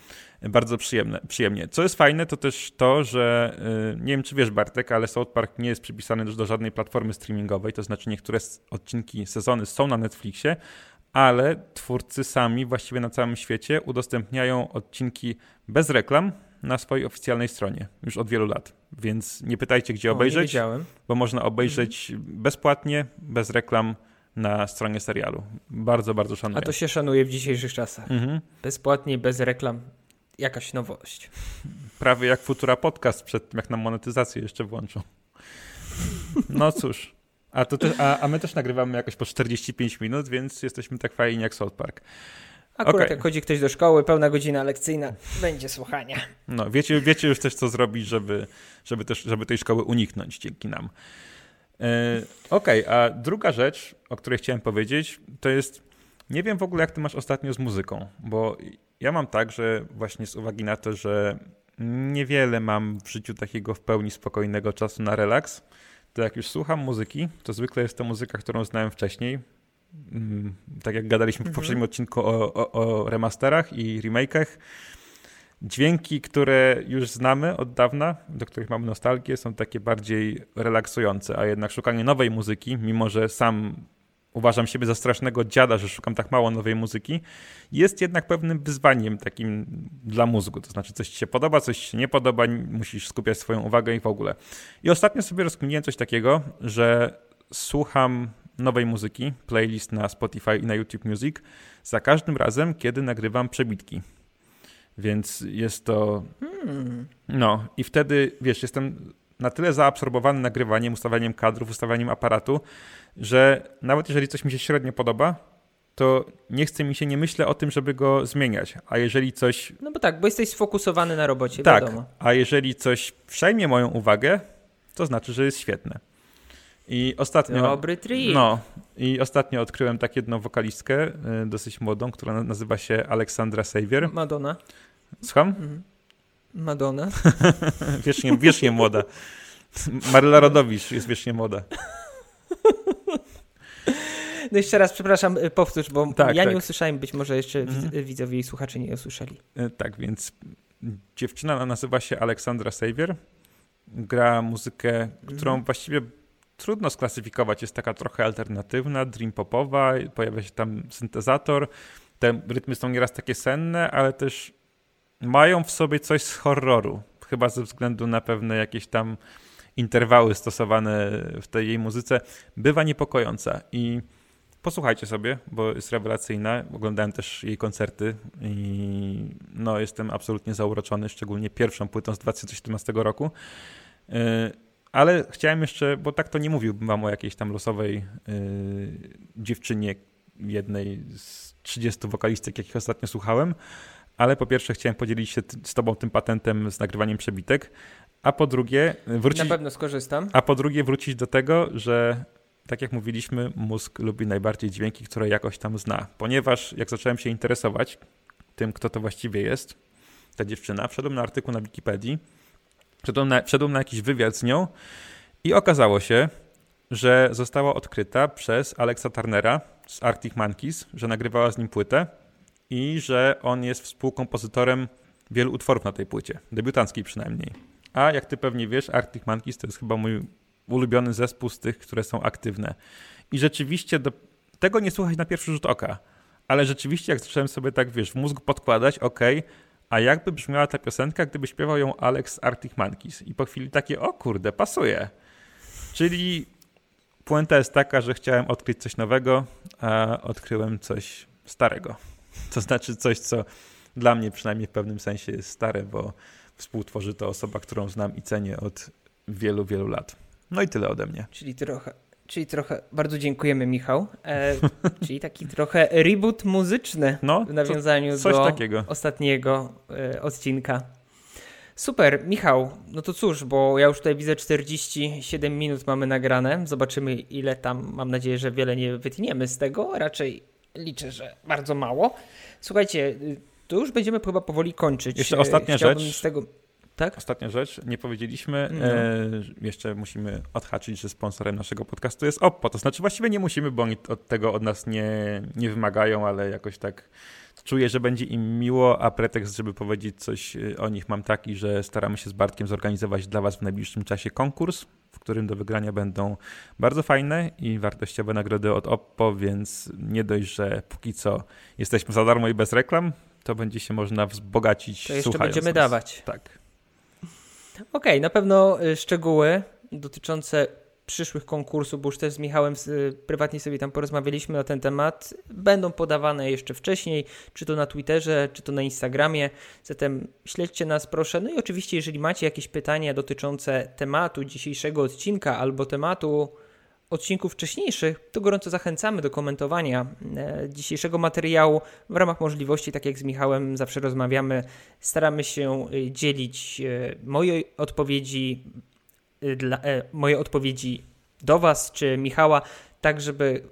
bardzo przyjemne, przyjemnie. Co jest fajne, to też to, że y, nie wiem, czy wiesz Bartek, ale South Park nie jest przypisany do żadnej platformy streamingowej, to znaczy niektóre odcinki, sezony są na Netflixie, ale twórcy sami właściwie na całym świecie udostępniają odcinki bez reklam na swojej oficjalnej stronie już od wielu lat. Więc nie pytajcie, gdzie o, obejrzeć, bo można obejrzeć mhm. bezpłatnie, bez reklam na stronie serialu. Bardzo, bardzo szanuję. A to się szanuje w dzisiejszych czasach. Mhm. Bezpłatnie, bez reklam. Jakaś nowość. Prawie jak Futura Podcast przed tym, jak nam monetyzację jeszcze włączą. No cóż. A, to też, a, a my też nagrywamy jakoś po 45 minut, więc jesteśmy tak fajni jak South Park. Akurat okay. jak chodzi ktoś do szkoły, pełna godzina lekcyjna, będzie słuchania. No, wiecie, wiecie już też, co zrobić, żeby, żeby, też, żeby tej szkoły uniknąć dzięki nam. E, Okej, okay, a druga rzecz, o której chciałem powiedzieć, to jest, nie wiem w ogóle, jak ty masz ostatnio z muzyką, bo ja mam tak, że właśnie z uwagi na to, że niewiele mam w życiu takiego w pełni spokojnego czasu na relaks, to jak już słucham muzyki, to zwykle jest to muzyka, którą znałem wcześniej, tak jak gadaliśmy w mhm. poprzednim odcinku o, o, o remasterach i remake'ach, dźwięki, które już znamy od dawna, do których mamy nostalgię, są takie bardziej relaksujące, a jednak szukanie nowej muzyki, mimo że sam uważam siebie za strasznego dziada, że szukam tak mało nowej muzyki, jest jednak pewnym wyzwaniem takim dla mózgu. To znaczy, coś ci się podoba, coś ci się nie podoba, musisz skupiać swoją uwagę i w ogóle. I ostatnio sobie rozkminiłem coś takiego, że słucham nowej muzyki, playlist na Spotify i na YouTube Music, za każdym razem, kiedy nagrywam przebitki. Więc jest to. Hmm. No, i wtedy, wiesz, jestem na tyle zaabsorbowany nagrywaniem, ustawianiem kadrów, ustawianiem aparatu, że nawet jeżeli coś mi się średnio podoba, to nie chce mi się, nie myślę o tym, żeby go zmieniać. A jeżeli coś. No bo tak, bo jesteś sfokusowany na robocie. Tak. Wiadomo. A jeżeli coś przejmie moją uwagę, to znaczy, że jest świetne. I ostatnio. Dobry trik. No. I ostatnio odkryłem tak jedną wokalistkę, y, dosyć młodą, która nazywa się Aleksandra Savior. Madonna. Słucham? Mhm. Madonna. wiecznie, wiecznie młoda. Maryla Rodowicz jest wiecznie młoda. No jeszcze raz, przepraszam, y, powtórz, bo tak, ja tak. nie usłyszałem, być może jeszcze mhm. widzowie i słuchacze nie usłyszeli. Y, tak, więc dziewczyna nazywa się Aleksandra Savior. Gra muzykę, którą mhm. właściwie trudno sklasyfikować. Jest taka trochę alternatywna, dream popowa, pojawia się tam syntezator. Te rytmy są nieraz takie senne, ale też mają w sobie coś z horroru. Chyba ze względu na pewne jakieś tam interwały stosowane w tej jej muzyce. Bywa niepokojąca i posłuchajcie sobie, bo jest rewelacyjna. Oglądałem też jej koncerty i no, jestem absolutnie zauroczony, szczególnie pierwszą płytą z 2017 roku. Ale chciałem jeszcze, bo tak to nie mówiłbym wam o jakiejś tam losowej yy, dziewczynie, jednej z 30 wokalistek, jakich ostatnio słuchałem, ale po pierwsze chciałem podzielić się z tobą tym patentem z nagrywaniem przebitek, a po drugie wrócić... Na pewno skorzystam. A po drugie wrócić do tego, że tak jak mówiliśmy, mózg lubi najbardziej dźwięki, które jakoś tam zna, ponieważ jak zacząłem się interesować tym, kto to właściwie jest, ta dziewczyna, wszedłem na artykuł na Wikipedii, Wszedłem na, wszedłem na jakiś wywiad z nią i okazało się, że została odkryta przez Alexa Turnera z Arctic Monkeys, że nagrywała z nim płytę i że on jest współkompozytorem wielu utworów na tej płycie, debiutanckiej przynajmniej. A jak ty pewnie wiesz, Arctic Monkeys to jest chyba mój ulubiony zespół z tych, które są aktywne. I rzeczywiście do tego nie słuchać na pierwszy rzut oka, ale rzeczywiście jak zacząłem sobie tak, wiesz, w mózg podkładać, ok, a jakby brzmiała ta piosenka, gdyby śpiewał ją Alex Arctic Monkeys. I po chwili takie, o kurde, pasuje. Czyli puenta jest taka, że chciałem odkryć coś nowego, a odkryłem coś starego. To znaczy coś, co dla mnie przynajmniej w pewnym sensie jest stare, bo współtworzy to osoba, którą znam i cenię od wielu, wielu lat. No i tyle ode mnie. Czyli trochę, Czyli trochę, bardzo dziękujemy Michał. E, czyli taki trochę reboot muzyczny no, w nawiązaniu co, do takiego. ostatniego e, odcinka. Super, Michał, no to cóż, bo ja już tutaj widzę 47 minut mamy nagrane. Zobaczymy ile tam, mam nadzieję, że wiele nie wytniemy z tego. Raczej liczę, że bardzo mało. Słuchajcie, to już będziemy chyba powoli kończyć. Jeszcze ostatnia rzecz. Z tego Tak? Ostatnia rzecz, nie powiedzieliśmy, No. e, jeszcze musimy odhaczyć, że sponsorem naszego podcastu jest Oppo. To znaczy właściwie nie musimy, bo oni od tego od nas nie, nie wymagają, ale jakoś tak czuję, że będzie im miło, a pretekst, żeby powiedzieć coś e, o nich mam taki, że staramy się z Bartkiem zorganizować dla was w najbliższym czasie konkurs, w którym do wygrania będą bardzo fajne i wartościowe nagrody od Oppo, więc nie dość, że póki co jesteśmy za darmo i bez reklam, to będzie się można wzbogacić To jeszcze będziemy nas. dawać. Tak. Okej, na pewno y, szczegóły dotyczące przyszłych konkursów, bo już też z Michałem y, prywatnie sobie tam porozmawialiśmy na ten temat, będą podawane jeszcze wcześniej, czy to na Twitterze, czy to na Instagramie. Zatem śledźcie nas proszę. No i oczywiście, jeżeli macie jakieś pytania dotyczące tematu dzisiejszego odcinka albo tematu odcinków wcześniejszych, to gorąco zachęcamy do komentowania e, dzisiejszego materiału. W ramach możliwości, tak jak z Michałem zawsze rozmawiamy, staramy się y, dzielić e, moje odpowiedzi dla, e, moje odpowiedzi do Was czy Michała, tak żeby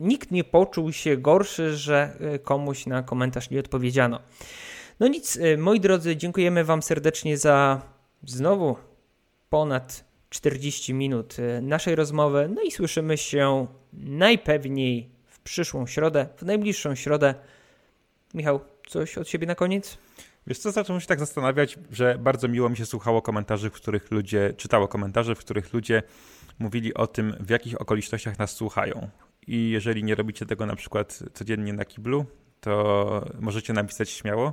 nikt nie poczuł się gorszy, że e, komuś na komentarz nie odpowiedziano. No nic, e, moi drodzy, dziękujemy Wam serdecznie za znowu ponad 40 minut e, naszej rozmowy. No i słyszymy się najpewniej w przyszłą środę, w najbliższą środę. Michał, coś od siebie na koniec? Wiesz co, zacząłem się tak zastanawiać, że bardzo miło mi się słuchało komentarzy, w których ludzie, czytało komentarze, w których ludzie mówili o tym, w jakich okolicznościach nas słuchają. I jeżeli nie robicie tego na przykład codziennie na kiblu, to możecie napisać śmiało,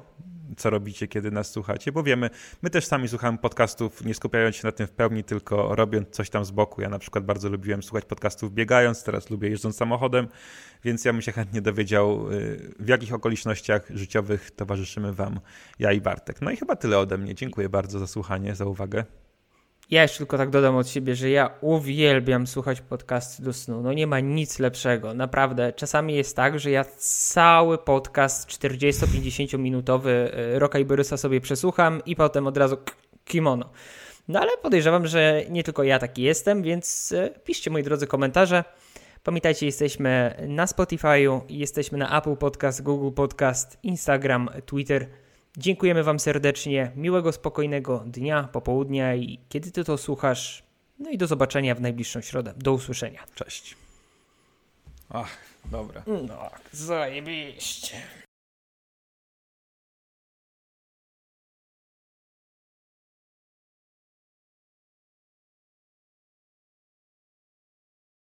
co robicie, kiedy nas słuchacie, bo wiemy, my też sami słuchamy podcastów, nie skupiając się na tym w pełni, tylko robiąc coś tam z boku. Ja na przykład bardzo lubiłem słuchać podcastów biegając, teraz lubię jeżdżąc samochodem, więc ja bym się chętnie dowiedział, y, w jakich okolicznościach życiowych towarzyszymy Wam ja i Bartek. No i chyba tyle ode mnie. Dziękuję bardzo za słuchanie, za uwagę. Ja jeszcze tylko tak dodam od siebie, że ja uwielbiam słuchać podcasty do snu. No nie ma nic lepszego, naprawdę. Czasami jest tak, że ja cały podcast 40-50 minutowy y, Roka i Borysa sobie przesłucham i potem od razu kimono. No ale podejrzewam, że nie tylko ja taki jestem, więc y, piszcie moi drodzy komentarze. Pamiętajcie, jesteśmy na Spotify'u, jesteśmy na Apple Podcast, Google Podcast, Instagram, Twitter. Dziękujemy Wam serdecznie. Miłego, spokojnego dnia, popołudnia i kiedy Ty to słuchasz. No i do zobaczenia w najbliższą środę. Do usłyszenia. Cześć. Ach, dobra. No, zajebiście.